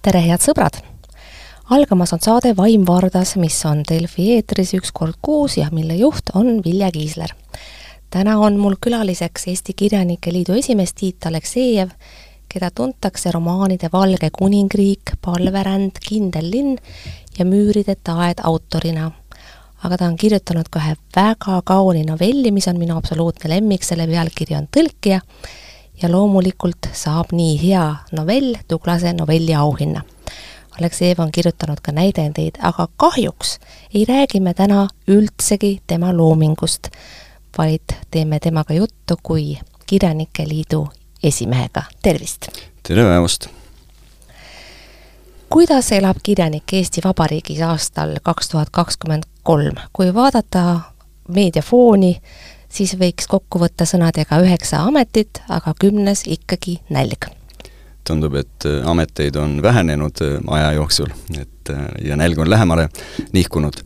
tere, head sõbrad! algamas on saade Vaim Vardas, mis on Delfi eetris üks kord kuus ja mille juht on Vilja Kiisler. täna on mul külaliseks Eesti Kirjanike Liidu esimees Tiit Aleksejev, keda tuntakse romaanide Valge kuningriik, Palveränd, Kindel linn ja Müüride taed autorina. aga ta on kirjutanud ka ühe väga kauni novelli, mis on minu absoluutne lemmik, selle pealkiri on Tõlkija ja loomulikult saab nii hea novell Tuglase novelli auhinna. Aleksejev on kirjutanud ka näidendeid, aga kahjuks ei räägi me täna üldsegi tema loomingust, vaid teeme temaga juttu kui Kirjanike Liidu esimehega, tervist! tere päevast! kuidas elab kirjanik Eesti Vabariigis aastal kaks tuhat kakskümmend kolm, kui vaadata meediafooni, siis võiks kokku võtta sõnadega üheksa ametit, aga kümnes ikkagi nälg. tundub, et äh, ameteid on vähenenud äh, aja jooksul, et äh, ja nälg on lähemale nihkunud.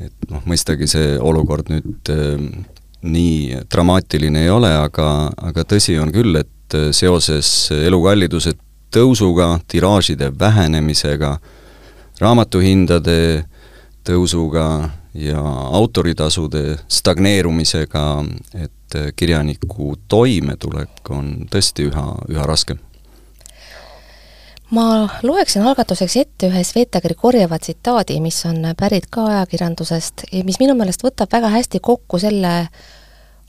et noh, mõistagi see olukord nüüd nii dramaatiline ei ole, aga, aga tõsi on küll, et seoses elukalliduse tõusuga, tiraažide vähenemisega, raamatuhindade tõusuga ja autoritasude stagneerumisega, et kirjaniku toimetulek on tõesti üha, üha raskem. ma loeksin algatuseks ette ühe Sveta Grigorjeva tsitaadi, mis on pärit ka ajakirjandusest ja mis minu meelest võtab väga hästi kokku selle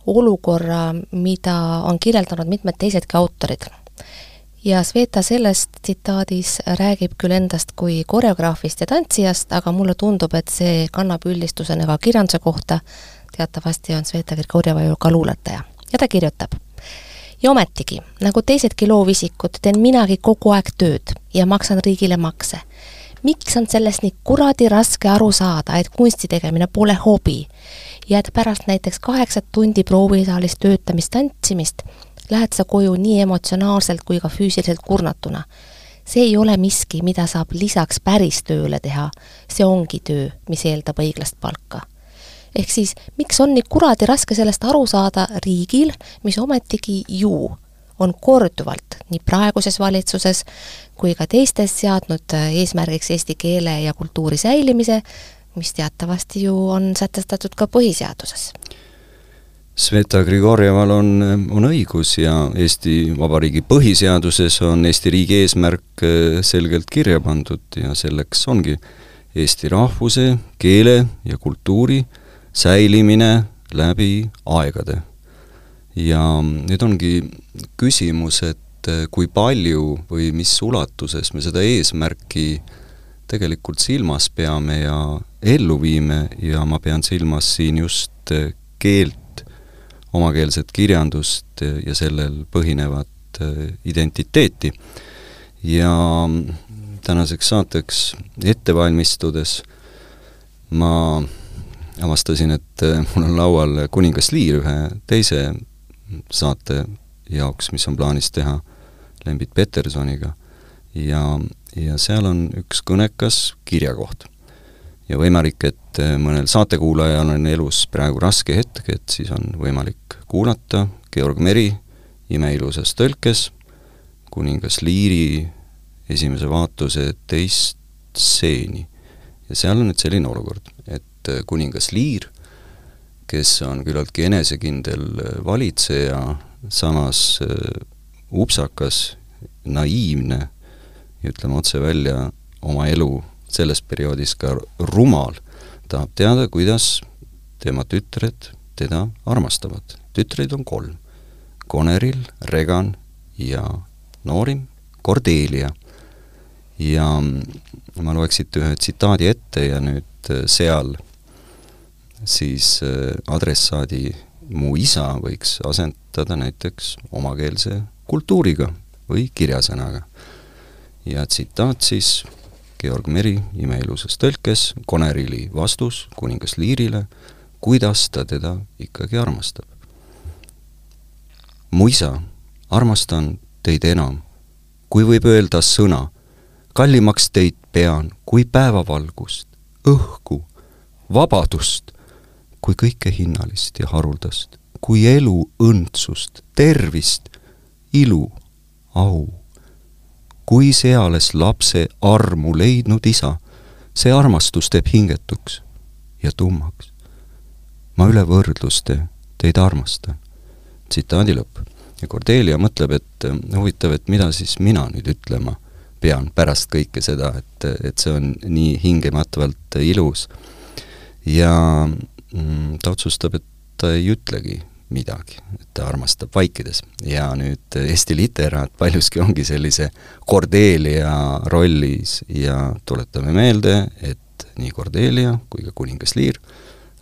olukorra, mida on kirjeldanud mitmed teisedki autorid ja Sveta selles tsitaadis räägib küll endast kui koreograafist ja tantsijast, aga mulle tundub, et see kannab üldistusena ka kirjanduse kohta, teatavasti on Sveta Grigorjeva ju ka luuletaja. ja ta kirjutab. ja ometigi, nagu teisedki loovisikud, teen minagi kogu aeg tööd ja maksan riigile makse. miks on sellest nii kuradi raske aru saada, et kunsti tegemine pole hobi ja et pärast näiteks kaheksat tundi proovisaalis töötamist, tantsimist lähed sa koju nii emotsionaalselt kui ka füüsiliselt kurnatuna. see ei ole miski, mida saab lisaks päris tööle teha, see ongi töö, mis eeldab õiglast palka. ehk siis, miks on nii kuradi raske sellest aru saada riigil, mis ometigi ju on korduvalt nii praeguses valitsuses kui ka teistes seadnud eesmärgiks eesti keele ja kultuuri säilimise, mis teatavasti ju on sätestatud ka põhiseaduses Sveta Grigorjeval on, on õigus ja Eesti Vabariigi põhiseaduses on Eesti riigi eesmärk äh, selgelt kirja pandud ja selleks ongi eesti rahvuse, keele ja kultuuri säilimine läbi aegade. ja nüüd ongi küsimus, et äh, kui palju või mis ulatuses me seda eesmärki tegelikult silmas peame ja ellu viime ja ma pean silmas siin just keelt, omakeelset kirjandust ja sellel põhinevat äh, identiteeti. ja tänaseks saateks ette valmistudes ma avastasin, et äh, mul on laual Kuningas Liir ühe teise saate jaoks, mis on plaanis teha Lembit Petersoniga ja, ja seal on üks kõnekas kirjakoht ja võimalik, et äh, mõnel saatekuulajal on elus praegu raske hetk, et siis on võimalik kuulata Georg Meri imeilusas tõlkes kuningas Liiri esimese vaatuse teist stseeni. ja seal on nüüd selline olukord, et äh, kuningas Liir, kes on küllaltki enesekindel äh, valitseja, samas upsakas, naiivne ja ütleme otse välja, oma elu selles perioodis ka rumal, tahab teada, kuidas tema tütred teda armastavad. tütreid on kolm. Koneril, Regan ja noorim Cordelia. ja ma loeks siit ühe tsitaadi ette ja nüüd äh, seal siis äh, adressaadi mu isa võiks asendada näiteks omakeelse kultuuriga või kirjasõnaga. ja tsitaat siis Georg Meri imeilusas tõlkes Konerili vastus kuningas Liirile, kuidas ta teda ikkagi armastab. mu isa, armastan teid enam, kui võib öelda sõna, kallimaks teid pean kui päevavalgust, õhku, vabadust, kui kõike hinnalist ja haruldast, kui elu õndsust, tervist, ilu, au kui seales lapse armu leidnud isa, see armastus teeb hingetuks ja tummaks. ma üle võrdluste teid armastan. tsitaadi lõpp. ja Cordelia mõtleb, et äh, huvitav, et mida siis mina nüüd ütlema pean pärast kõike seda, et, et see on nii hingematvalt ilus. ja mm, ta otsustab, et ta ei ütlegi midagi, et ta armastab vaikides. ja nüüd Eesti literaat paljuski ongi sellise Cordelia rollis ja tuletame meelde, et nii Cordelia kui ka kuningas Lear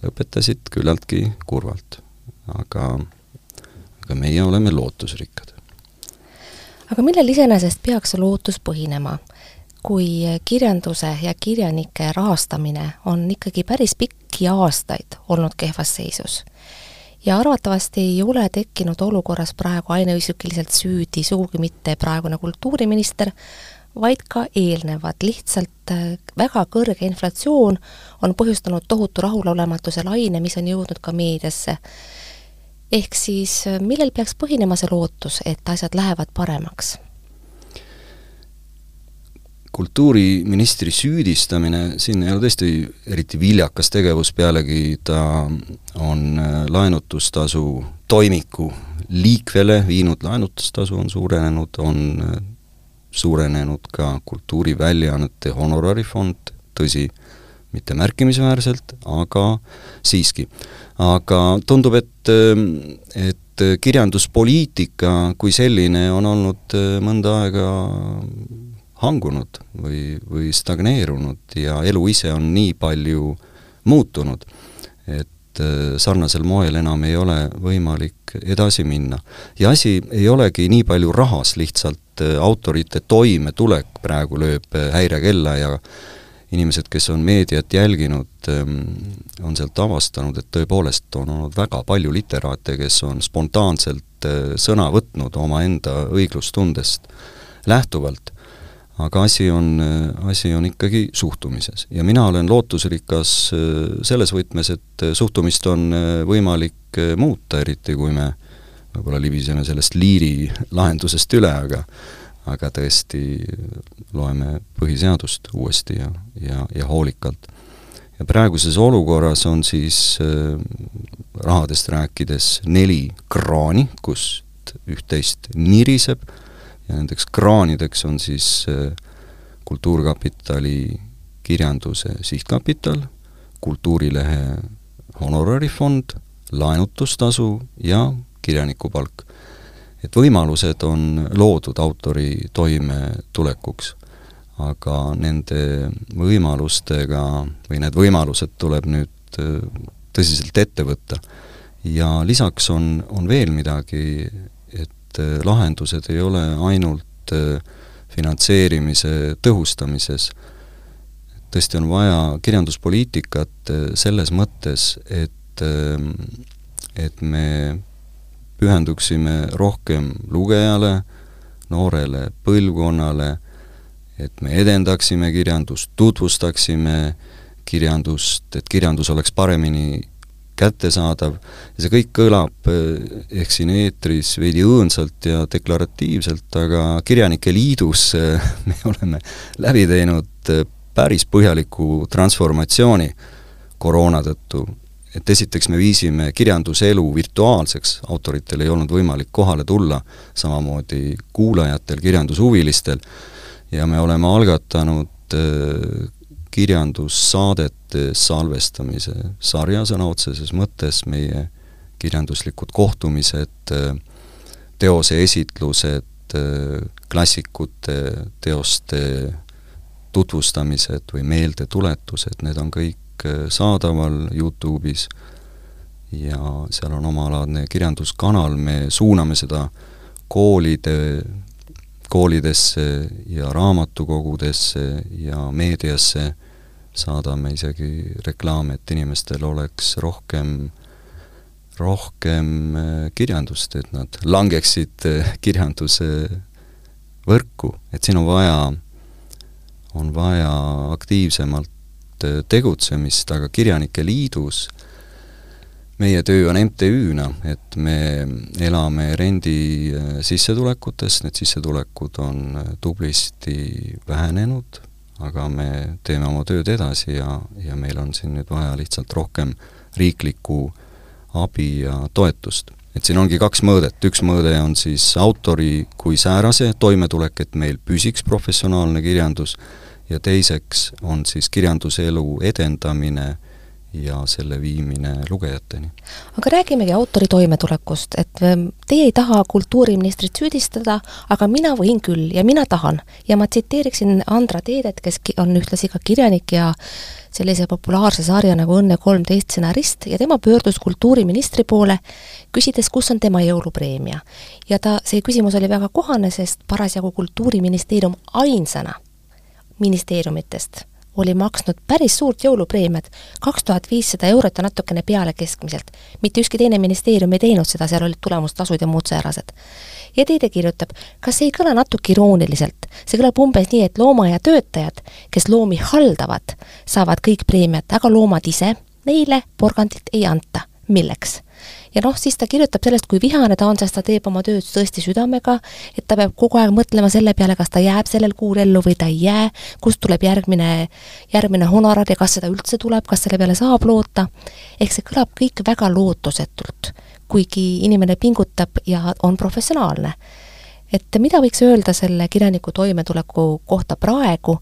lõpetasid küllaltki kurvalt. aga, aga meie oleme lootusrikkad. aga millel iseenesest peaks lootus põhinema? kui kirjanduse ja kirjanike rahastamine on ikkagi päris pikki aastaid olnud kehvas seisus ja arvatavasti ei ole tekkinud olukorras praegu ainuisikuliselt süüdi sugugi mitte praegune kultuuriminister, vaid ka eelnevad, lihtsalt äh, väga kõrge inflatsioon on põhjustanud tohutu rahulolematuse laine, mis on jõudnud ka meediasse. ehk siis äh, millel peaks põhinema see lootus, et asjad lähevad paremaks? Kultuuriministri süüdistamine, siin ei ole tõesti eriti viljakas tegevus, pealegi ta on äh, laenutustasu toimiku liikvele viinud, laenutustasu on suurenenud, on äh, suurenenud ka kultuuriväljaannete honorarifond, tõsi, mitte märkimisväärselt, aga siiski. aga tundub, et, äh, et kirjanduspoliitika kui selline on olnud mõnda aega hangunud või, või stagneerunud ja elu ise on nii palju muutunud, et äh, sarnasel moel enam ei ole võimalik edasi minna. ja asi ei olegi nii palju rahas, lihtsalt äh, autorite toimetulek praegu lööb äh, häirekella ja inimesed, kes on meediat jälginud, ähm, on sealt avastanud, et tõepoolest on olnud väga palju literaate, kes on spontaanselt sõna võtnud omaenda õiglustundest lähtuvalt aga asi on, asi on ikkagi suhtumises. ja mina olen lootusrikas äh, selles võtmes, et äh, suhtumist on äh, võimalik muuta, eriti kui me võib-olla libiseme sellest liiri lahendusest üle, aga aga tõesti loeme põhiseadust uuesti ja, ja, ja hoolikalt. ja praeguses olukorras on siis äh, rahadest rääkides neli kraani, kust üht-teist niriseb äh,, ja nendeks kraanideks on siis äh, Kultuurkapitali kirjanduse sihtkapital, Kultuurilehe honorarifond, laenutustasu ja kirjanikupalk. et võimalused on loodud autori toimetulekuks, aga nende võimalustega või need võimalused tuleb nüüd äh, tõsiselt ette võtta. ja lisaks on, on veel midagi, et äh, lahendused ei ole ainult äh, finantseerimise tõhustamises, tõesti on vaja kirjanduspoliitikat äh, selles mõttes, et et me pühenduksime rohkem lugejale, noorele põlvkonnale, et me edendaksime kirjandust, tutvustaksime kirjandust, et kirjandus oleks paremini kättesaadav ja see kõik kõlab eh, ehk siin eetris veidi õõnsalt ja deklaratiivselt, aga Kirjanike Liidus eh, me oleme läbi teinud eh, päris põhjaliku transformatsiooni koroona tõttu. et esiteks me viisime kirjanduselu virtuaalseks, autoritel ei olnud võimalik kohale tulla, samamoodi kuulajatel, kirjandushuvilistel, ja me oleme algatanud kirjandussaadete salvestamise sarja sõna otseses mõttes, meie kirjanduslikud kohtumised, teose esitlused, klassikute teoste tutvustamised või meeldetuletused, need on kõik saadaval Youtube'is. Ja seal on omalaadne kirjanduskanal, me suuname seda koolide koolidesse ja raamatukogudesse ja meediasse saadame isegi reklaame, et inimestel oleks rohkem, rohkem äh, kirjandust, et nad langeksid äh, kirjanduse võrku, et siin on vaja, on vaja aktiivsemalt äh, tegutsemist, aga Kirjanike Liidus meie töö on MTÜ-na, et me elame rendi sissetulekutest, need sissetulekud on tublisti vähenenud, aga me teeme oma tööd edasi ja, ja meil on siin nüüd vaja lihtsalt rohkem riiklikku abi ja toetust. et siin ongi kaks mõõdet, üks mõõde on siis autori kui säärase toimetulek, et meil püsiks professionaalne kirjandus, ja teiseks on siis kirjanduselu edendamine ja selle viimine lugejateni. aga räägimegi autori toimetulekust, et ähm, teie ei taha kultuuriministrit süüdistada, aga mina võin küll ja mina tahan. ja ma tsiteeriksin Andra Teedet, kes on ühtlasi ka kirjanik ja sellise populaarse sarja nagu Õnne kolmteist stsenarist ja tema pöördus kultuuriministri poole, küsides, kus on tema jõulupreemia. ja ta, see küsimus oli väga kohane, sest parasjagu Kultuuriministeerium ainsana ministeeriumitest oli maksnud päris suurt jõulupreemiat, kaks tuhat viissada eurot ja natukene peale keskmiselt. mitte ükski teine ministeerium ei teinud seda, seal olid tulemustasud ja muud säärased. ja Teede kirjutab, kas ei kõla natuke irooniliselt? see kõlab umbes nii, et loomaaia-töötajad, kes loomi haldavad, saavad kõik preemiat, aga loomad ise, neile porgandit ei anta. milleks? Ja noh, siis ta kirjutab sellest, kui vihane ta on, sest ta teeb oma tööd tõesti südamega, et ta peab kogu aeg mõtlema selle peale, kas ta jääb sellel kuul ellu või ta ei jää, kust tuleb järgmine, järgmine honorar ja kas seda üldse tuleb, kas selle peale saab loota, ehk see kõlab kõik väga lootusetult, kuigi inimene pingutab ja on professionaalne. et mida võiks öelda selle kirjaniku toimetuleku kohta praegu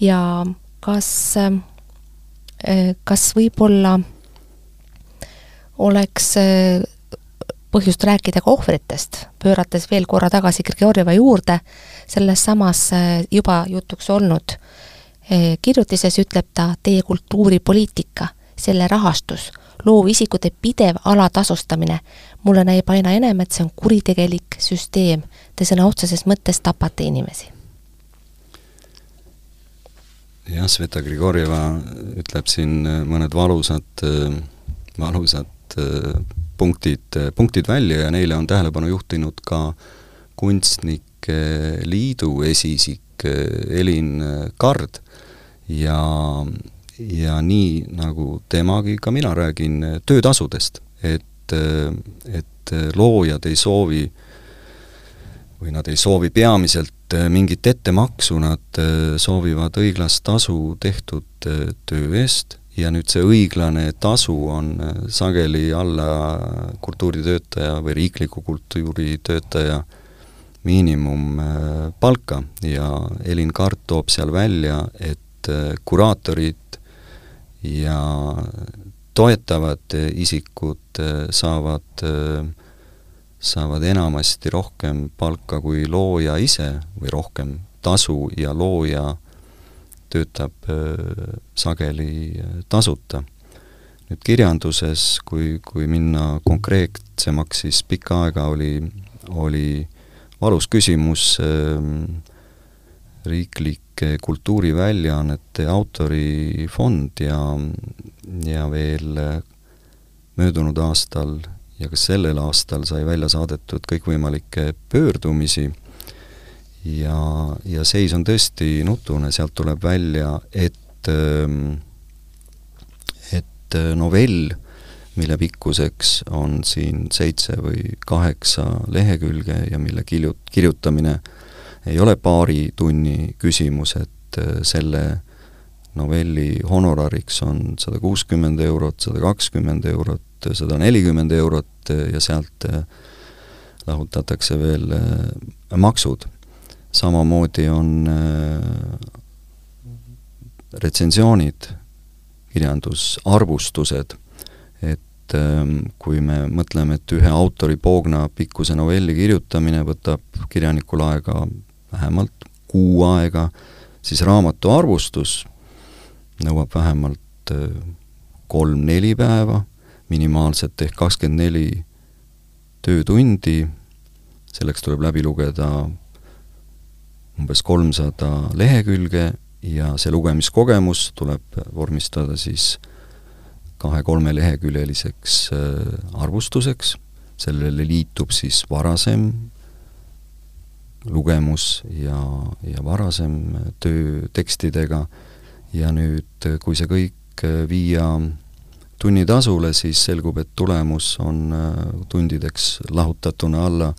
ja kas, kas võib-olla oleks äh, põhjust rääkida ka ohvritest, pöörates veel korra tagasi Grigorjeva juurde, selles samas äh, juba jutuks olnud äh, kirjutises ütleb ta, teie kultuuripoliitika, selle rahastus, loovisikute pidev alatasustamine, mulle näib aina enam, et see on kuritegelik süsteem. Te sõna otseses mõttes tapate inimesi. jah, Sveta Grigorjeva ütleb siin mõned valusad, valusad punktid, äh, punktid välja ja neile on tähelepanu juhtinud ka Kunstnike Liidu esiisik äh, Elin Kard. Ja, ja nii, nagu temagi, ka mina räägin töötasudest, et, et loojad ei soovi või nad ei soovi peamiselt mingit ettemaksu, nad soovivad õiglast tasu tehtud töö eest ja nüüd see õiglane tasu on äh, sageli alla kultuuritöötaja või riikliku kultuuritöötaja miinimumpalka ja Elin Kart toob seal välja, et äh, kuraatorid ja toetavad isikud äh, saavad, saavad enamasti rohkem palka kui looja ise või rohkem tasu ja looja töötab äh, sageli äh, tasuta. nüüd kirjanduses, kui, kui minna konkreetsemaks, siis pikka aega oli, oli valus küsimus äh, riiklike kultuuriväljaannete autorifond ja, ja veel möödunud aastal ja ka sellel aastal sai välja saadetud kõikvõimalikke pöördumisi ja, ja seis on tõesti nutune, sealt tuleb välja, et, ähm, et äh, novell, mille pikkuseks on siin seitse või kaheksa lehekülge ja mille kilju-, kirjutamine ei ole paari tunni küsimus, et äh, selle novelli honorariks on sada kuuskümmend eurot, sada kakskümmend eurot, sada nelikümmend eurot ja sealt äh, lahutatakse veel maksud samamoodi on äh, retsensioonid, kirjandusarvustused, et ähm, kui me mõtleme, et ühe autori poogna pikkuse novelli kirjutamine võtab kirjanikul aega vähemalt kuu aega, siis raamatu arvustus nõuab vähemalt äh, kolm-neli päeva, minimaalselt ehk kakskümmend neli töötundi, selleks tuleb läbi lugeda umbes kolmsada lehekülge ja see lugemiskogemus tuleb vormistada siis kahe-kolmeleheküljeliseks äh, arvustuseks, sellele liitub siis varasem lugemus ja, ja varasem töö tekstidega. Ja nüüd, kui see kõik viia tunnitasule, siis selgub, et tulemus on tundideks lahutatuna alla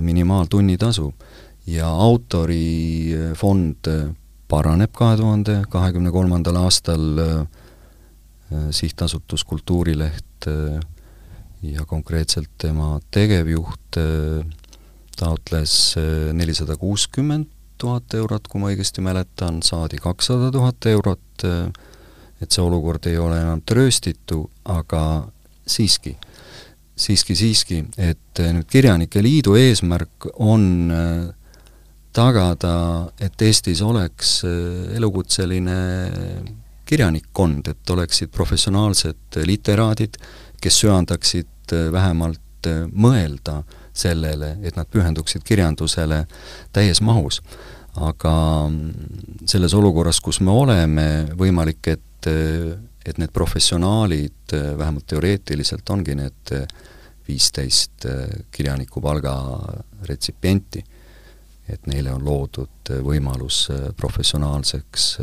minimaaltunnitasu ja autorifond paraneb kahe tuhande kahekümne kolmandal aastal sihtasutus Kultuurileht ja konkreetselt tema tegevjuht taotles nelisada kuuskümmend tuhat eurot, kui ma õigesti mäletan, saadi kakssada tuhat eurot, et see olukord ei ole enam trööstitu, aga siiski, siiski, siiski, et nüüd Kirjanike Liidu eesmärk on äh, tagada, et Eestis oleks äh, elukutseline kirjanikkond, et oleksid professionaalsed literaadid, kes söandaksid äh, vähemalt mõelda sellele, et nad pühenduksid kirjandusele täies mahus. aga mm, selles olukorras, kus me oleme, võimalik, et, et need professionaalid, vähemalt teoreetiliselt, ongi need viisteist kirjanikupalga retsipienti, et neile on loodud võimalus professionaalseks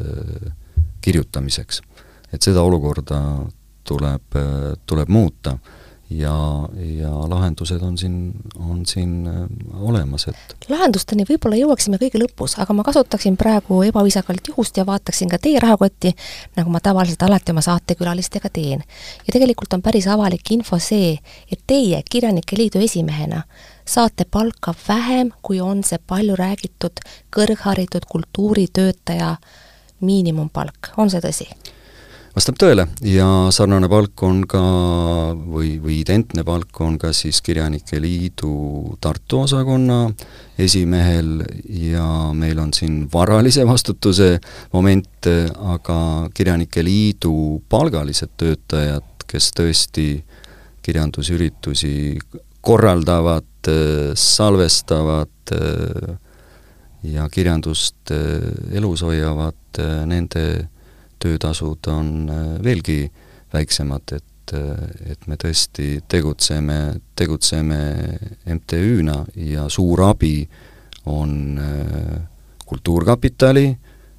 kirjutamiseks. et seda olukorda tuleb, tuleb muuta ja, ja lahendused on siin, on siin äh, olemas, et lahendusteni võib-olla jõuaksime kõige lõpus, aga ma kasutaksin praegu ebaviisakalt juhust ja vaataksin ka teie rahakotti, nagu ma tavaliselt alati oma saatekülalistega teen. ja tegelikult on päris avalik info see, et teie Kirjanike Liidu esimehena saate palka vähem, kui on see palju räägitud kõrgharitud kultuuritöötaja miinimumpalk, on see tõsi? vastab tõele ja sarnane palk on ka või, või identne palk on ka siis Kirjanike Liidu Tartu osakonna esimehel ja meil on siin varalise vastutuse moment, aga Kirjanike Liidu palgalised töötajad, kes tõesti kirjandusüritusi korraldavad, salvestavad ja kirjandust elus hoiavad, nende töötasud on äh, veelgi väiksemad, et, äh, et me tõesti tegutseme, tegutseme MTÜ-na ja suur abi on äh, Kultuurkapitali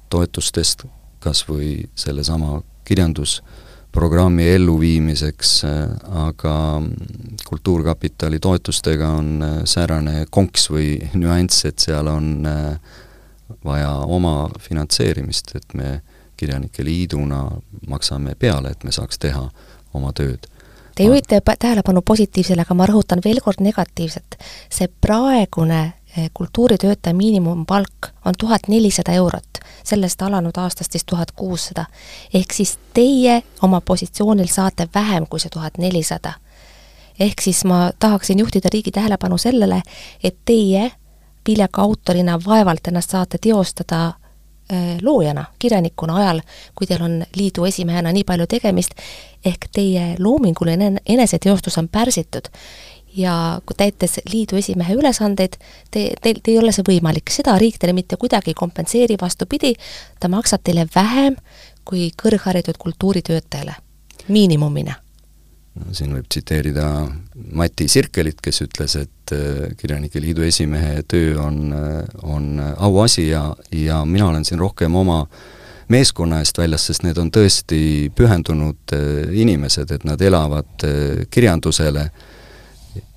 toetustest, kas või sellesama kirjandusprogrammi elluviimiseks, aga Kultuurkapitali toetustega on säärane konks või nüanss, et seal on vaja oma finantseerimist, et me Kirjanike Liiduna maksame peale, et me saaks teha oma tööd. Te juhite tähelepanu positiivsele, aga ma rõhutan veel kord negatiivset. see praegune kultuuritöötaja miinimumpalk on tuhat nelisada eurot, sellest alanud aastast siis tuhat kuussada. ehk siis teie oma positsioonil saate vähem kui see tuhat nelisada. ehk siis ma tahaksin juhtida riigi tähelepanu sellele, et teie viljaka autorina vaevalt ennast saate teostada Äh, loojana, kirjanikuna ajal, kui teil on liidu esimehena nii palju tegemist, ehk teie loominguline eneseteostus on pärsitud. Ja täites liidu esimehe ülesandeid, te, teil, teil ei ole see võimalik, seda riik teile mitte kuidagi ei kompenseeri, vastupidi, ta maksab teile vähem kui kõrgharitud kultuuritöötajale, miinimumina. No siin võib tsiteerida Mati Sirkelit, kes ütles, et äh, Kirjanike Liidu esimehe töö on, äh, on auasi ja, ja mina olen siin rohkem oma meeskonna eest väljas, sest need on tõesti pühendunud äh, inimesed, et nad elavad kirjandusele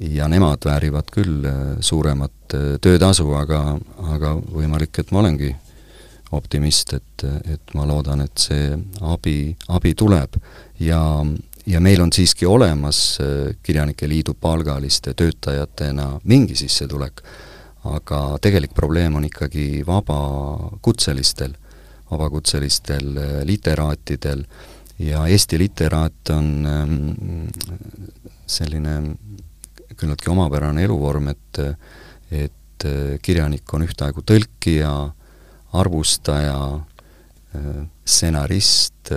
ja nemad väärivad küll suuremat töötasu, aga, aga võimalik, et ma olengi optimist, et, et ma loodan, et see abi, abi tuleb. Ja ja meil on siiski olemas äh, Kirjanike Liidu palgaliste töötajatena mingi sissetulek, aga tegelik probleem on ikkagi vabakutselistel, vabakutselistel äh, literaatidel. Ja Eesti literaat on ähm, selline küllaltki omapärane eluvorm, et et äh, kirjanik on ühtaegu tõlkija, arvustaja, stsenarist,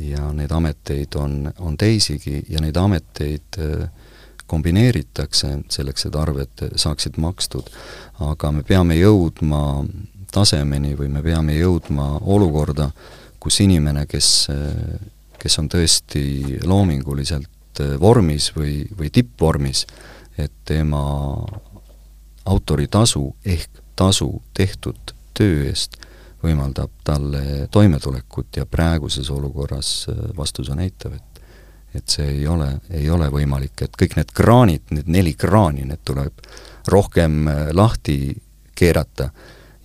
ja neid ameteid on, on teisigi ja neid ameteid äh, kombineeritakse selleks, et arved saaksid makstud, aga me peame jõudma tasemeni või me peame jõudma olukorda, kus inimene, kes, kes on tõesti loominguliselt äh, vormis või, või tippvormis, et tema autoritasu ehk tasu tehtud töö eest võimaldab talle toimetulekut ja praeguses olukorras äh, vastus on eitav, et et see ei ole, ei ole võimalik, et kõik need kraanid, need neli kraani, need tuleb rohkem äh, lahti keerata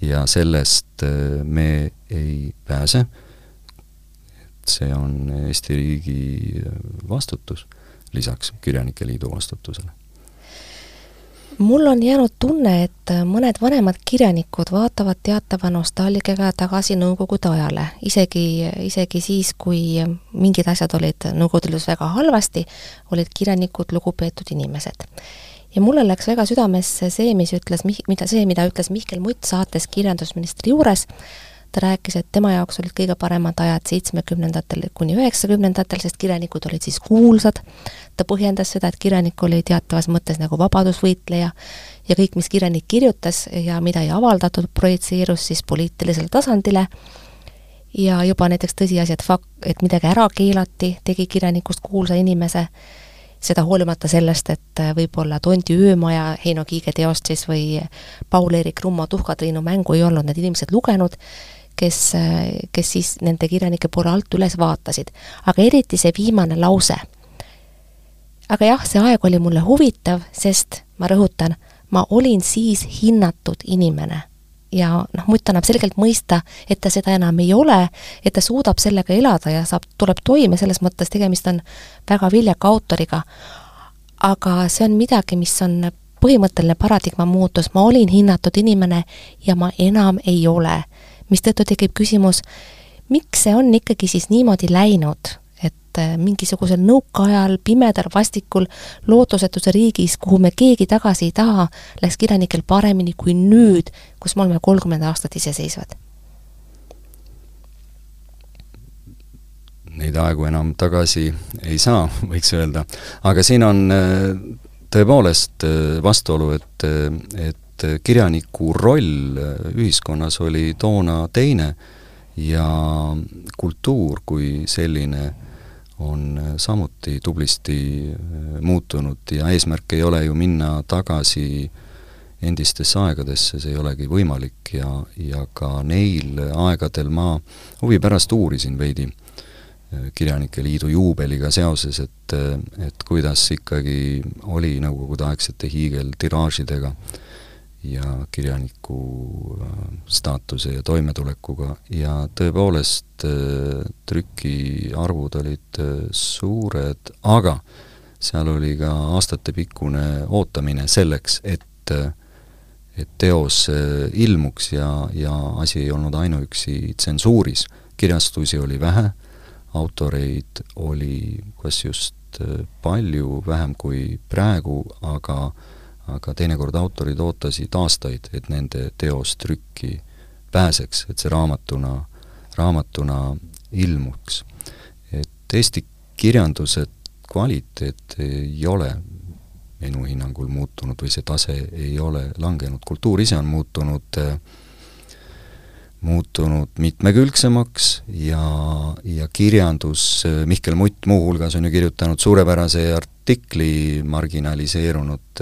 ja sellest äh, me ei pääse, et see on Eesti riigi vastutus, lisaks Kirjanike Liidu vastutusele mul on jäänud tunne, et mõned vanemad kirjanikud vaatavad teatava nostalgiaga tagasi Nõukogude ajale, isegi, isegi siis, kui mingid asjad olid Nõukogude Liidus väga halvasti, olid kirjanikud lugupeetud inimesed. ja mulle läks väga südamesse see, mis ütles, mida, see, mida ütles Mihkel Mutt saates kirjandusministri juures, ta rääkis, et tema jaoks olid kõige paremad ajad seitsmekümnendatel kuni üheksakümnendatel, sest kirjanikud olid siis kuulsad, ta põhjendas seda, et kirjanik oli teatavas mõttes nagu vabadusvõitleja ja kõik, mis kirjanik kirjutas ja mida ei avaldatud, projitseerus siis poliitilisele tasandile. Ja juba näiteks tõsiasi, et fakt, et midagi ära keelati, tegi kirjanikust kuulsa inimese, seda hoolimata sellest, et võib-olla Tondi öömaja Heino Kiige teost siis või Paul-Eerik Rummo Tuhkatriinu mängu ei olnud need inimesed lugenud kes, kes siis nende kirjanike poole alt üles vaatasid. aga eriti see viimane lause. aga jah, see aeg oli mulle huvitav, sest ma rõhutan, ma olin siis hinnatud inimene ja noh, Mutt annab selgelt mõista, et ta seda enam ei ole, et ta suudab sellega elada ja saab, tuleb toime, selles mõttes tegemist on väga viljaka autoriga. aga see on midagi, mis on põhimõtteline paradigma muutus, ma olin hinnatud inimene ja ma enam ei ole mistõttu tekib küsimus, miks see on ikkagi siis niimoodi läinud, et äh, mingisugusel nõukaajal, pimedal, vastikul, lootusetuse riigis, kuhu me keegi tagasi ei taha, läks kirjanikel paremini kui nüüd, kus me oleme kolmkümmend aastat iseseisvad? Neid aegu enam tagasi ei saa, võiks öelda. aga siin on äh, tõepoolest äh, vastuolu, et, et et kirjaniku roll ühiskonnas oli toona teine ja kultuur kui selline on samuti tublisti äh, muutunud ja eesmärk ei ole ju minna tagasi endistesse aegadesse, see ei olegi võimalik ja, ja ka neil aegadel ma huvi pärast uurisin veidi äh, Kirjanike Liidu juubeliga seoses, et, äh, et kuidas ikkagi oli nõukogudeaegsete hiigeltiraažidega äh, ja kirjaniku äh, staatuse ja toimetulekuga ja tõepoolest äh, trükiarvud olid äh, suured, aga seal oli ka aastatepikkune ootamine selleks, et et teos ilmuks ja, ja asi ei olnud ainuüksi tsensuuris. kirjastusi oli vähe, autoreid oli kas just palju, vähem kui praegu, aga äh, aga teinekord autorid ootasid aastaid, et nende teos trükki pääseks, et see raamatuna, raamatuna ilmuks. et Eesti kirjanduse kvaliteet ei ole minu hinnangul muutunud või see tase ei ole langenud, kultuur ise on muutunud muutunud mitmekülgsemaks ja, ja kirjandus, Mihkel Mutt muuhulgas on ju kirjutanud suurepärase art-, artikli marginaliseerunud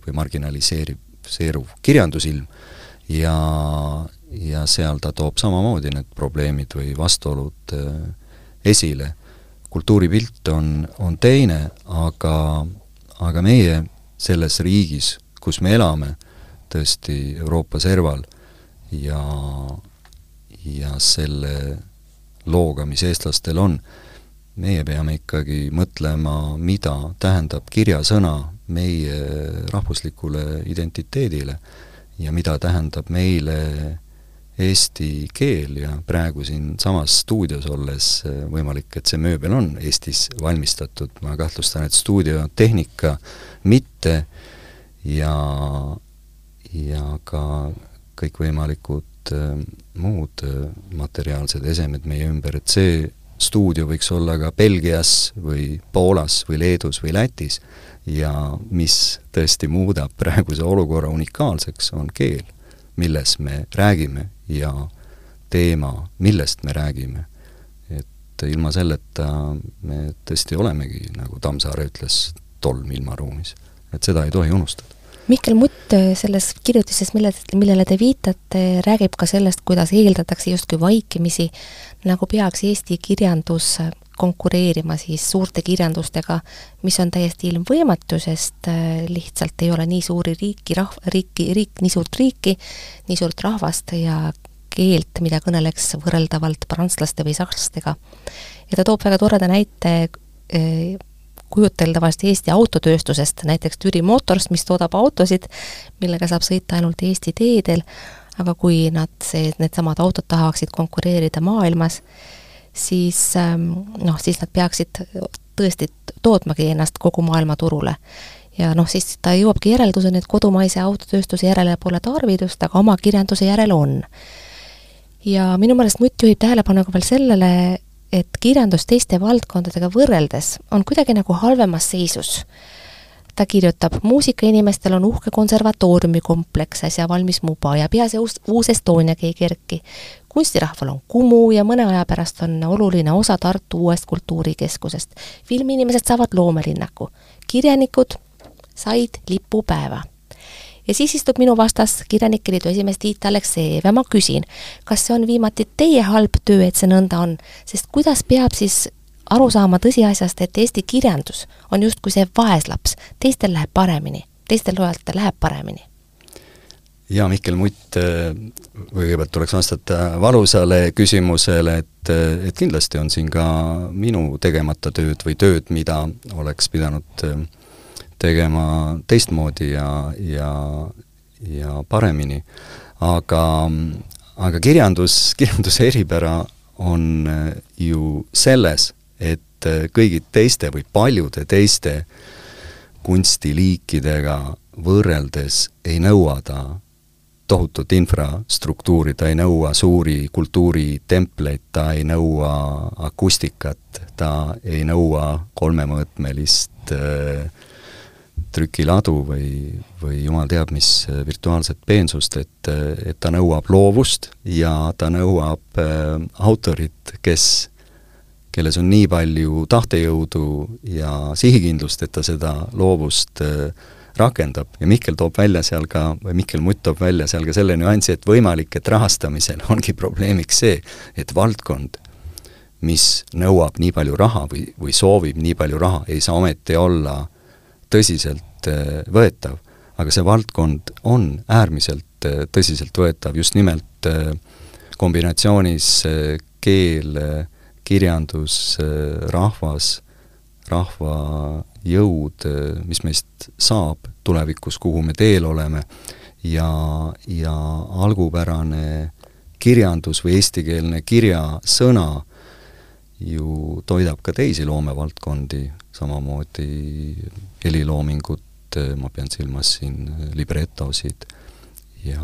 või marginaliseeriv, seeruv kirjandusilm ja, ja seal ta toob samamoodi need probleemid või vastuolud äh, esile. kultuuripilt on, on teine, aga, aga meie selles riigis, kus me elame, tõesti Euroopa serval ja, ja selle looga, mis eestlastel on, meie peame ikkagi mõtlema, mida tähendab kirjasõna meie rahvuslikule identiteedile ja mida tähendab meile eesti keel ja praegu siinsamas stuudios olles võimalik, et see mööbel on Eestis valmistatud, ma kahtlustan, et stuudiotehnika mitte ja, ja ka kõikvõimalikud äh, muud äh, materiaalsed esemed meie ümber, et see stuudio võiks olla ka Belgias või Poolas või Leedus või Lätis ja mis tõesti muudab praeguse olukorra unikaalseks, on keel, milles me räägime ja teema, millest me räägime. et ilma selleta me tõesti olemegi, nagu Tammsaare ütles, tolm ilmaruumis. et seda ei tohi unustada. Mihkel Mutt selles kirjutises, mille, millele te viitate, räägib ka sellest, kuidas eeldatakse justkui vaikimisi nagu peaks Eesti kirjandus konkureerima siis suurte kirjandustega, mis on täiesti ilmvõimatu, sest äh, lihtsalt ei ole nii suuri riiki, rahv-, riiki, riik, nii suurt riiki, nii suurt rahvast ja keelt, mida kõneleks võrreldavalt prantslaste või sakslastega. ja ta toob väga toreda näite äh, kujuteldavast Eesti autotööstusest, näiteks Türi Motors, mis toodab autosid, millega saab sõita ainult Eesti teedel, aga kui nad see, needsamad autod tahaksid konkureerida maailmas, siis ähm, noh, siis nad peaksid tõesti tootmagi ennast kogu maailma turule. ja noh, siis ta jõuabki järelduseni, et kodumaise autotööstuse järele pole tarvidust, aga oma kirjanduse järele on. ja minu meelest Mutt juhib tähelepanu ka veel sellele, et kirjandus teiste valdkondadega võrreldes on kuidagi nagu halvemas seisus. ta kirjutab, muusikainimestel on uhke konservatooriumi kompleks, äsja valmis Muba ja pea see uus, uus Estoniagi ei kerki. kunstirahval on Kumu ja mõne aja pärast on oluline osa Tartu uuest kultuurikeskusest. filmiinimesed saavad loomelinnaku, kirjanikud said lipupäeva ja siis istub minu vastas Kirjanike Liidu esimees Tiit Aleksejev ja ma küsin, kas see on viimati teie halb töö, et see nõnda on, sest kuidas peab siis aru saama tõsiasjast, et eesti kirjandus on justkui see vaeslaps, teistel läheb paremini, teistel loejatel läheb paremini? jaa, Mihkel Mutt, kõigepealt tuleks vastata valusale küsimusele, et, et kindlasti on siin ka minu tegemata tööd või tööd, mida oleks pidanud tegema teistmoodi ja, ja, ja paremini. aga, aga kirjandus, kirjanduse eripära on ju selles, et kõigi teiste või paljude teiste kunstiliikidega võrreldes ei nõua ta tohutut infrastruktuuri, ta ei nõua suuri kultuuritempleid, ta ei nõua akustikat, ta ei nõua kolmemõõtmelist äh, trükiladu või, või jumal teab mis äh, virtuaalset peensust, et, äh, et ta nõuab loovust ja ta nõuab äh, autorit, kes, kelles on nii palju tahtejõudu ja sihikindlust, et ta seda loovust äh, rakendab. Ja Mihkel toob välja seal ka, või Mihkel Mutt toob välja seal ka selle nüansi, et võimalik, et rahastamisel ongi probleemiks see, et valdkond, mis nõuab nii palju raha või, või soovib nii palju raha, ei saa ometi olla tõsiseltvõetav. Äh, aga see valdkond on äärmiselt äh, tõsiseltvõetav just nimelt äh, kombinatsioonis keel, kirjandus, rahvas, rahva jõud, mis meist saab tulevikus, kuhu me teel oleme, ja, ja algupärane kirjandus või eestikeelne kirjasõna ju toidab ka teisi loomevaldkondi, samamoodi heliloomingut, ma pean silmas siin libretosid, ja,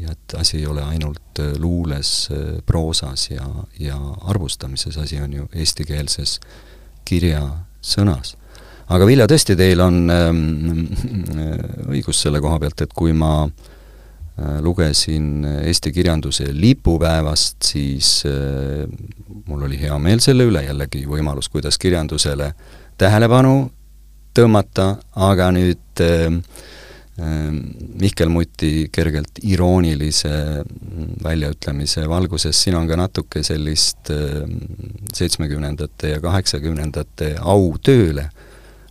ja et asi ei ole ainult luules, proosas ja, ja arvustamises, asi on ju eestikeelses kirjasõnas. aga Vilja, tõesti, teil on ähm, õigus selle koha pealt, et kui ma äh, lugesin Eesti kirjanduse lipupäevast, siis äh, mul oli hea meel selle üle, jällegi võimalus, kuidas kirjandusele tähelepanu tõmmata, aga nüüd äh, Mihkel Muti kergelt iroonilise väljaütlemise valguses, siin on ka natuke sellist seitsmekümnendate ja kaheksakümnendate au tööle,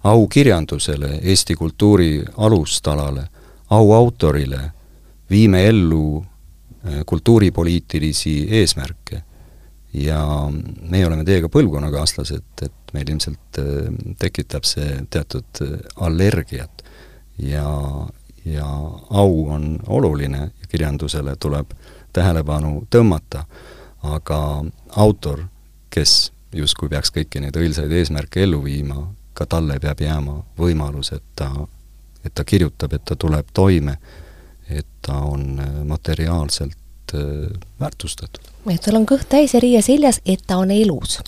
au kirjandusele, Eesti kultuuri alustalale, au autorile, viime ellu kultuuripoliitilisi eesmärke. Ja meie oleme teiega põlvkonnakaaslased, et meil ilmselt äh, tekitab see teatud äh, allergiat. Ja, ja au on oluline ja kirjandusele tuleb tähelepanu tõmmata, aga autor, kes justkui peaks kõiki neid õilsaid eesmärke ellu viima, ka talle peab jääma võimalus, et ta, et ta kirjutab, et ta tuleb toime, et ta on äh, materiaalselt väärtustatud et tal on kõht täis ja riie seljas, et ta on elus.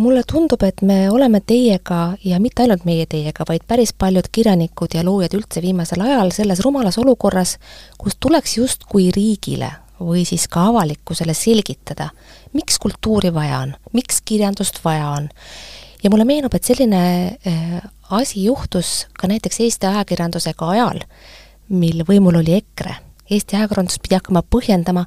Mulle tundub, et me oleme teiega ja mitte ainult meie teiega, vaid päris paljud kirjanikud ja loojad üldse viimasel ajal selles rumalas olukorras, kus tuleks justkui riigile või siis ka avalikkusele selgitada, miks kultuuri vaja on, miks kirjandust vaja on. ja mulle meenub, et selline äh, asi juhtus ka näiteks Eesti ajakirjandusega ajal, mil võimul oli EKRE Eesti ajakirjandus pidi hakkama põhjendama,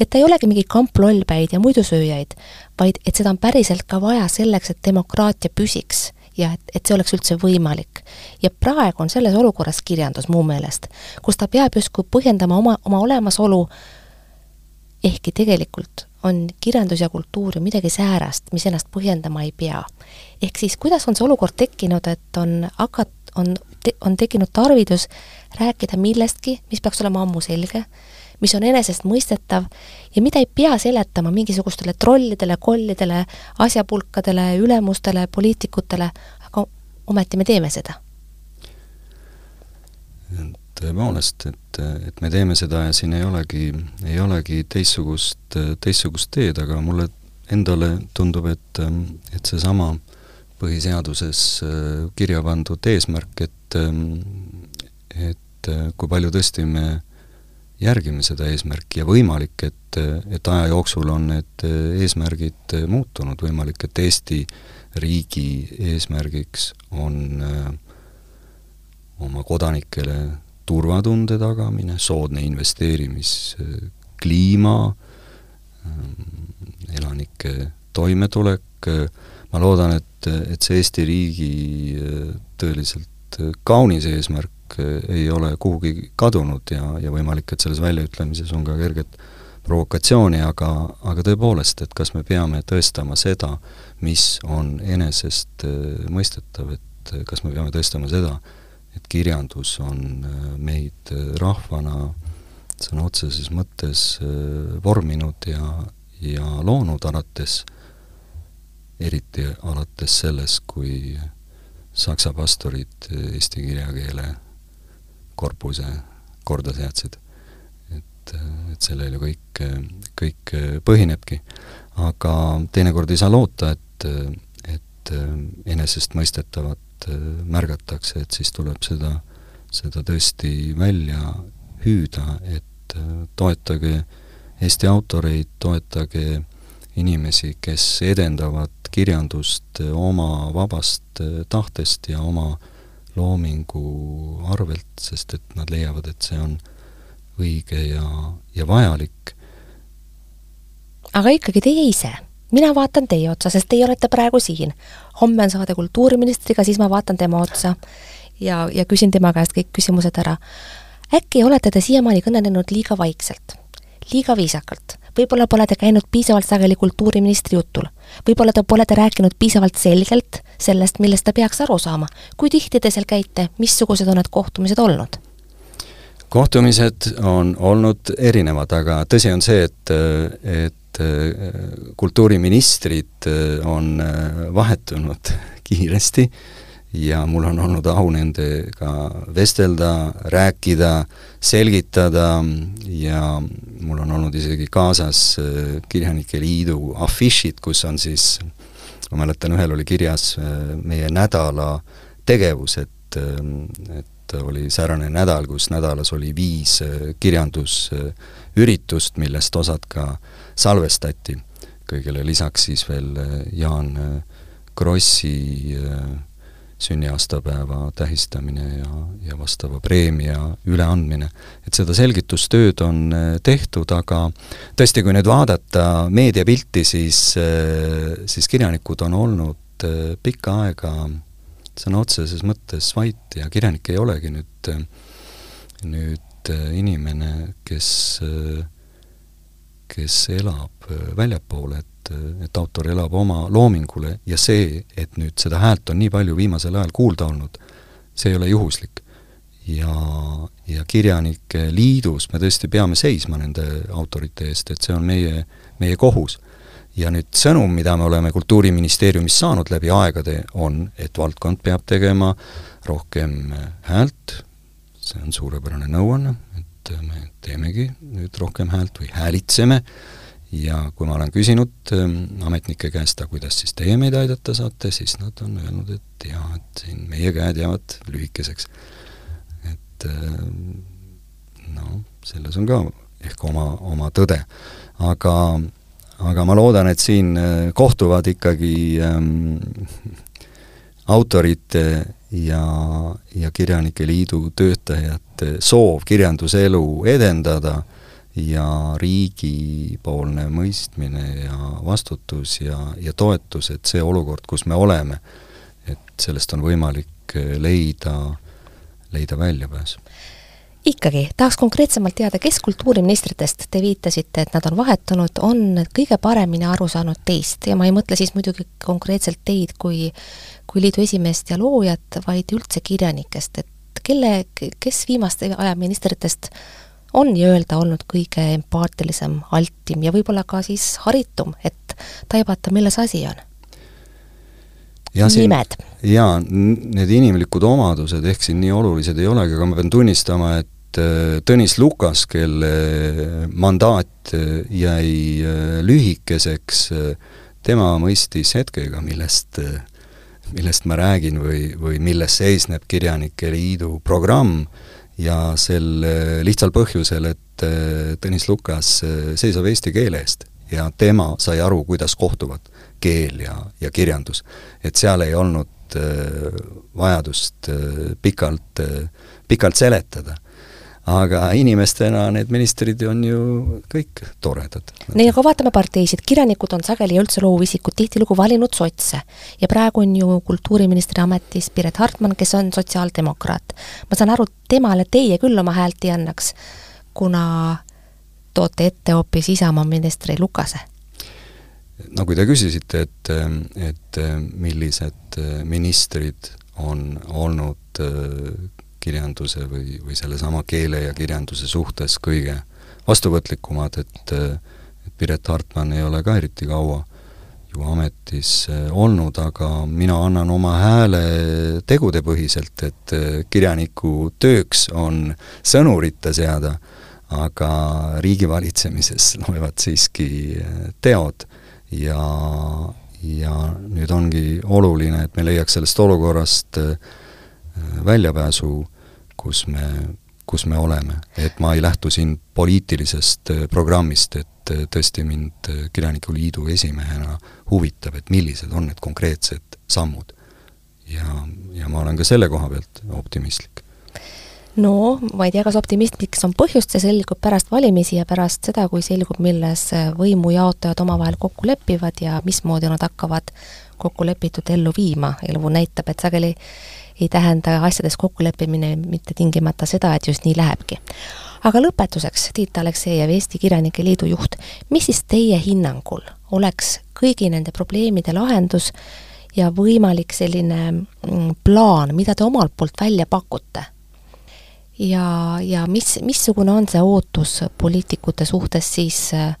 et ta ei olegi mingi kamp lollpäid ja muidusööjaid, vaid et seda on päriselt ka vaja selleks, et demokraatia püsiks ja et, et see oleks üldse võimalik. ja praegu on selles olukorras kirjandus mu meelest, kus ta peab justkui põhjendama oma, oma olemasolu, ehkki tegelikult on kirjandus ja kultuur ju midagi säärast, mis ennast põhjendama ei pea. ehk siis kuidas on see olukord tekkinud, et on hakat-, on te,, on tekkinud tarvidus rääkida millestki, mis peaks olema ammu selge, mis on enesestmõistetav ja mida ei pea seletama mingisugustele trollidele, kollidele, asjapulkadele, ülemustele, poliitikutele, aga ometi me teeme seda. Tõepoolest, et, et me teeme seda ja siin ei olegi, ei olegi teistsugust, teistsugust teed, aga mulle endale tundub, et, et seesama põhiseaduses kirja pandud eesmärk, et et kui palju tõesti me järgime seda eesmärki ja võimalik, et, et aja jooksul on need eesmärgid muutunud, võimalik, et Eesti riigi eesmärgiks on oma kodanikele turvatunde tagamine, soodne investeerimiskliima, elanike toimetulek, ma loodan, et, et see Eesti riigi tõeliselt kaunis eesmärk ei ole kuhugi kadunud ja, ja võimalik, et selles väljaütlemises on ka kerget provokatsiooni, aga, aga tõepoolest, et kas me peame tõestama seda, mis on enesestmõistetav, et kas me peame tõestama seda, et kirjandus on äh, meid äh, rahvana sõna otseses mõttes äh, vorminud ja, ja loonud alates, eriti alates sellest, kui saksa pastorid eesti kirjakeele korpuse korda seadsid. et, et sellel ju kõik, kõik põhinebki. aga teinekord ei saa loota, et, et enesestmõistetavat et äh, märgatakse, et siis tuleb seda, seda tõesti välja hüüda, et äh, toetage Eesti autoreid, toetage inimesi, kes edendavad kirjandust äh, oma vabast tahtest ja oma loomingu arvelt, sest et nad leiavad, et see on õige ja, ja vajalik. aga ikkagi teie ise mina vaatan teie otsa, sest teie olete praegu siin. homme on saade kultuuriministriga, siis ma vaatan tema otsa ja, ja küsin tema käest kõik küsimused ära. äkki olete te siiamaani kõnelenud liiga vaikselt, liiga viisakalt? võib-olla pole te käinud piisavalt sageli kultuuriministri jutul. võib-olla te pole te rääkinud piisavalt selgelt sellest, millest ta peaks aru saama. kui tihti te seal käite, missugused on need kohtumised olnud? kohtumised on olnud erinevad, aga tõsi on see, et, et et äh, kultuuriministrid äh, on äh, vahetunud kiiresti ja mul on olnud au nendega vestelda, rääkida, selgitada ja mul on olnud isegi kaasas Kirjanike Liidu afišid, kus on siis, ma mäletan, ühel oli kirjas meie nädala tegevus, et, et oli säärane nädal, kus nädalas oli viis kirjandusüritust, millest osad ka äh, salvestati, kõigele lisaks siis veel äh, Jaan äh, Krossi äh, sünniaastapäeva tähistamine ja, ja vastava preemia üleandmine. et seda selgitustööd on tehtud, aga tõesti, kui nüüd vaadata meediapilti, siis, siis kirjanikud on olnud pikka aega sõna otseses mõttes vait ja kirjanik ei olegi nüüd, nüüd inimene, kes äh, kes elab äh, väljapool, et, äh, et autor elab oma loomingule ja see, et nüüd seda häält on nii palju viimasel ajal kuulda olnud, see ei ole juhuslik. ja, ja Kirjanike Liidus me tõesti peame seisma nende autorite eest, et see on meie, meie kohus. ja nüüd sõnum, mida me oleme Kultuuriministeeriumis saanud läbi aegade, on, et valdkond peab tegema rohkem häält, see on suurepärane nõuanne, et me teemegi nüüd rohkem häält või häälitseme ja kui ma olen küsinud ähm, ametnike käest, aga kuidas siis teie meid aidata saate, siis nad on öelnud, et jaa, et siin meie käed jäävad lühikeseks. et ähm, noh, selles on ka ehk oma, oma tõde. aga, aga ma loodan, et siin äh, kohtuvad ikkagi ähm, autorite ja, ja Kirjanike Liidu töötajad et soov kirjanduselu edendada ja riigipoolne mõistmine ja vastutus ja, ja toetus, et see olukord, kus me oleme, et sellest on võimalik leida, leida väljapääs ikkagi, tahaks konkreetsemalt teada, kes kultuuriministritest, te viitasite, et nad on vahetunud, on kõige paremini aru saanud teist ja ma ei mõtle siis muidugi konkreetselt teid kui, kui liidu esimeest ja loojat, vaid üldse kirjanikest, et kelle, kes viimaste aja ministritest on nii-öelda olnud kõige empaatilisem, altim ja võib-olla ka siis haritum, et taibata, milles asi on? nimed? jaa, need inimlikud omadused ehk siin nii olulised ei olegi, aga ma pean tunnistama, et et äh, Tõnis Lukas, kelle mandaat äh, jäi äh, lühikeseks, tema mõistis hetkega, millest, millest ma räägin või, või milles seisneb Kirjanike Liidu programm ja sel lihtsal põhjusel, et Tõnis Lukas seisab eesti keele eest ja tema sai aru, kuidas kohtuvad keel ja, ja kirjandus. et seal ei olnud vajadust pikalt, pikalt seletada aga inimestena need ministrid on ju kõik toredad. nii, aga vaatame parteisid, kirjanikud on sageli ja üldse loovisikud tihtilugu valinud sotse. ja praegu on ju kultuuriministri ametis Piret Hartman, kes on sotsiaaldemokraat. ma saan aru, temale teie küll oma häält ei annaks, kuna toote ette hoopis Isamaa ministri Lukase no kui te küsisite, et, et millised ministrid on olnud kirjanduse või, või sellesama keele ja kirjanduse suhtes kõige vastuvõtlikumad, et et Piret Hartman ei ole ka eriti kaua ju ametis eh, olnud, aga mina annan oma hääle tegudepõhiselt, et eh, kirjaniku tööks on sõnurite seada, aga riigivalitsemises loevad siiski eh, teod. Ja, ja nüüd ongi oluline, et me leiaks sellest olukorrast väljapääsu kus me, kus me oleme. et ma ei lähtu siin poliitilisest äh, programmist, et äh, tõesti mind äh, Kirjanike Liidu esimehena huvitab, et millised on need konkreetsed sammud. ja, ja ma olen ka selle koha pealt optimistlik no ma ei tea, kas optimistmiks on põhjust, see selgub pärast valimisi ja pärast seda, kui selgub, milles võimujaotajad omavahel kokku lepivad ja mismoodi nad hakkavad kokkulepitut ellu viima. elu näitab, et sageli ei tähenda asjades kokkuleppimine mitte tingimata seda, et just nii lähebki. aga lõpetuseks, Tiit Aleksejev, Eesti Kirjanike Liidu juht, mis siis teie hinnangul oleks kõigi nende probleemide lahendus ja võimalik selline mm, plaan, mida te omalt poolt välja pakute? ja, ja mis, missugune on see ootus poliitikute suhtes siis äh,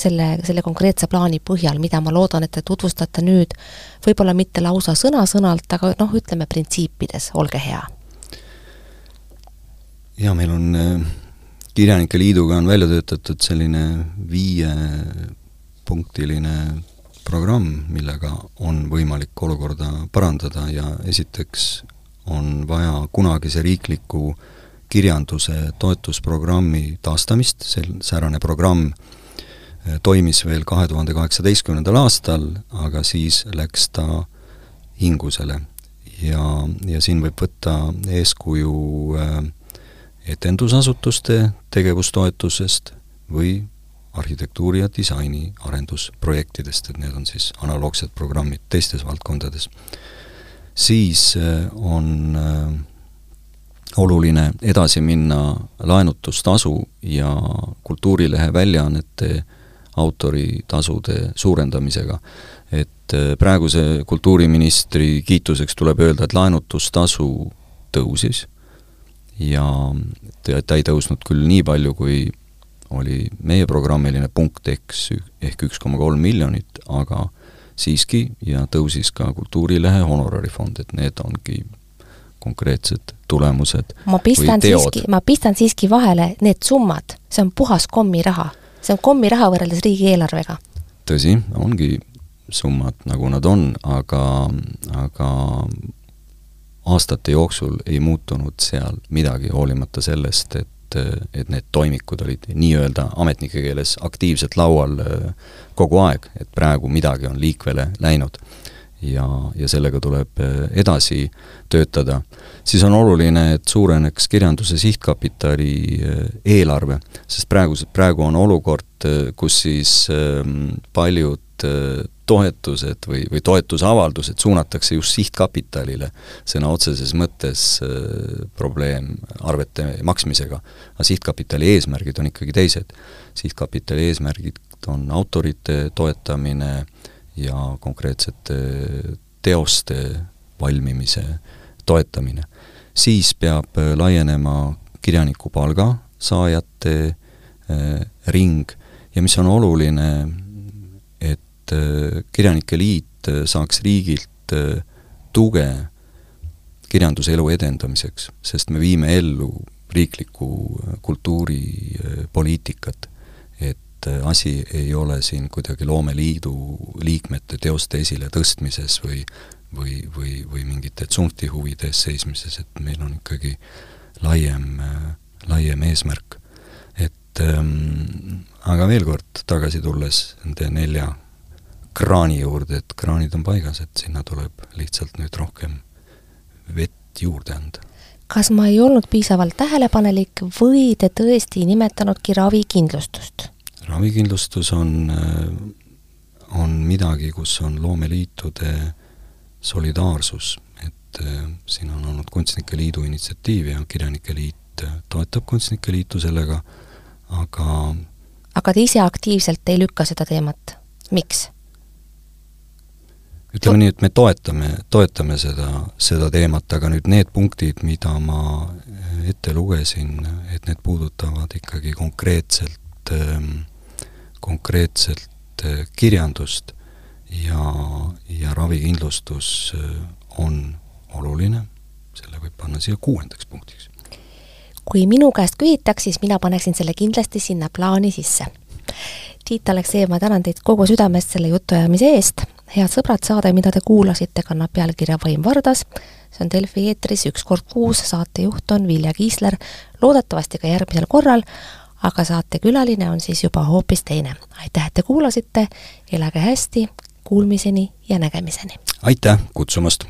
selle, selle konkreetse plaani põhjal, mida ma loodan, et te tutvustate nüüd võib-olla mitte lausa sõna-sõnalt, aga noh, ütleme printsiipides, olge hea. jaa, meil on äh, Kirjanike Liiduga on välja töötatud selline viiepunktiline programm, millega on võimalik olukorda parandada ja esiteks on vaja kunagise riikliku kirjanduse toetusprogrammi taastamist, sel, säärane programm Äh, toimis veel kahe tuhande kaheksateistkümnendal aastal, aga siis läks ta hingusele. ja, ja siin võib võtta eeskuju äh, etendusasutuste tegevustoetusest või arhitektuuri- ja disaini arendusprojektidest, et need on siis analoogsed programmid teistes valdkondades. siis äh, on oluline edasi minna laenutustasuja kultuurilehe väljaannete autoritasude suurendamisega. et äh, praeguse kultuuriministri kiituseks tuleb öelda, et laenutustasu tõusis ja ta ei tõusnud küll nii palju, kui oli meie programmiline punkt eks, ehk üks koma kolm miljonit, aga siiski ja tõusis ka Kultuurilehe honorarifond, et need ongi konkreetsed tulemused ma pistan siiski, ma pistan siiski vahele, need summad, see on puhas kommiraha see on kommiraha võrreldes riigieelarvega. tõsi, ongi summad, nagu nad on, aga, aga aastate jooksul ei muutunud seal midagi, hoolimata sellest, et et need toimikud olid nii-öelda ametnike keeles aktiivselt laual äh, kogu aeg, et praegu midagi on liikvele läinud. Ja, ja sellega tuleb edasi töötada, siis on oluline, et suureneks kirjanduse sihtkapitali eelarve, sest praegu, praegu on olukord, kus siis paljud toetused või, või toetusavaldused suunatakse just sihtkapitalile, sõna otseses mõttes äh, probleem arvete maksmisega. aga sihtkapitali eesmärgid on ikkagi teised. sihtkapitali eesmärgid on autorite toetamine ja konkreetsete teoste valmimise toetamine. siis peab äh, laienema kirjanikupalga saajate äh, ring ja mis on oluline, et äh, Kirjanike Liit saaks riigilt tuge kirjanduselu edendamiseks, sest me viime ellu riiklikku kultuuripoliitikat. Et asi ei ole siin kuidagi loomeliidu liikmete teoste esiletõstmises või või, või, või mingite tsunfti huvide eest seismises, et meil on ikkagi laiem, laiem eesmärk. et ähm, aga veel kord tagasi tulles nende nelja kraani juurde, et kraanid on paigas, et sinna tuleb lihtsalt nüüd rohkem vett juurde anda. kas ma ei olnud piisavalt tähelepanelik või te tõesti ei nimetanudki ravikindlustust? Ravikindlustus on, on midagi, kus on loomeliitude solidaarsus, et äh, siin on olnud Kunstnike Liidu initsiatiiv ja Kirjanike Liit toetab Kunstnike Liitu sellega, aga aga te ise aktiivselt ei lükka seda teemat, miks? ütleme nii, et me toetame, toetame seda, seda teemat, aga nüüd need punktid, mida ma ette lugesin, et need puudutavad ikkagi konkreetselt, ähm, konkreetselt äh, kirjandust ja, ja ravikindlustus äh, on oluline, selle võib panna siia kuuendaks punktiks. kui minu käest küsitaks, siis mina paneksin selle kindlasti sinna plaani sisse. Tiit Aleksejev, ma tänan teid kogu südamest selle jutuajamise eest head sõbrad, saade, mida te kuulasite, kannab pealkirja Vaim Vardas. see on Delfi eetris üks kord kuus, saatejuht on Vilja Kiisler, loodetavasti ka järgmisel korral, aga saatekülaline on siis juba hoopis teine. aitäh, et te kuulasite, elage hästi, kuulmiseni ja nägemiseni! aitäh kutsumast!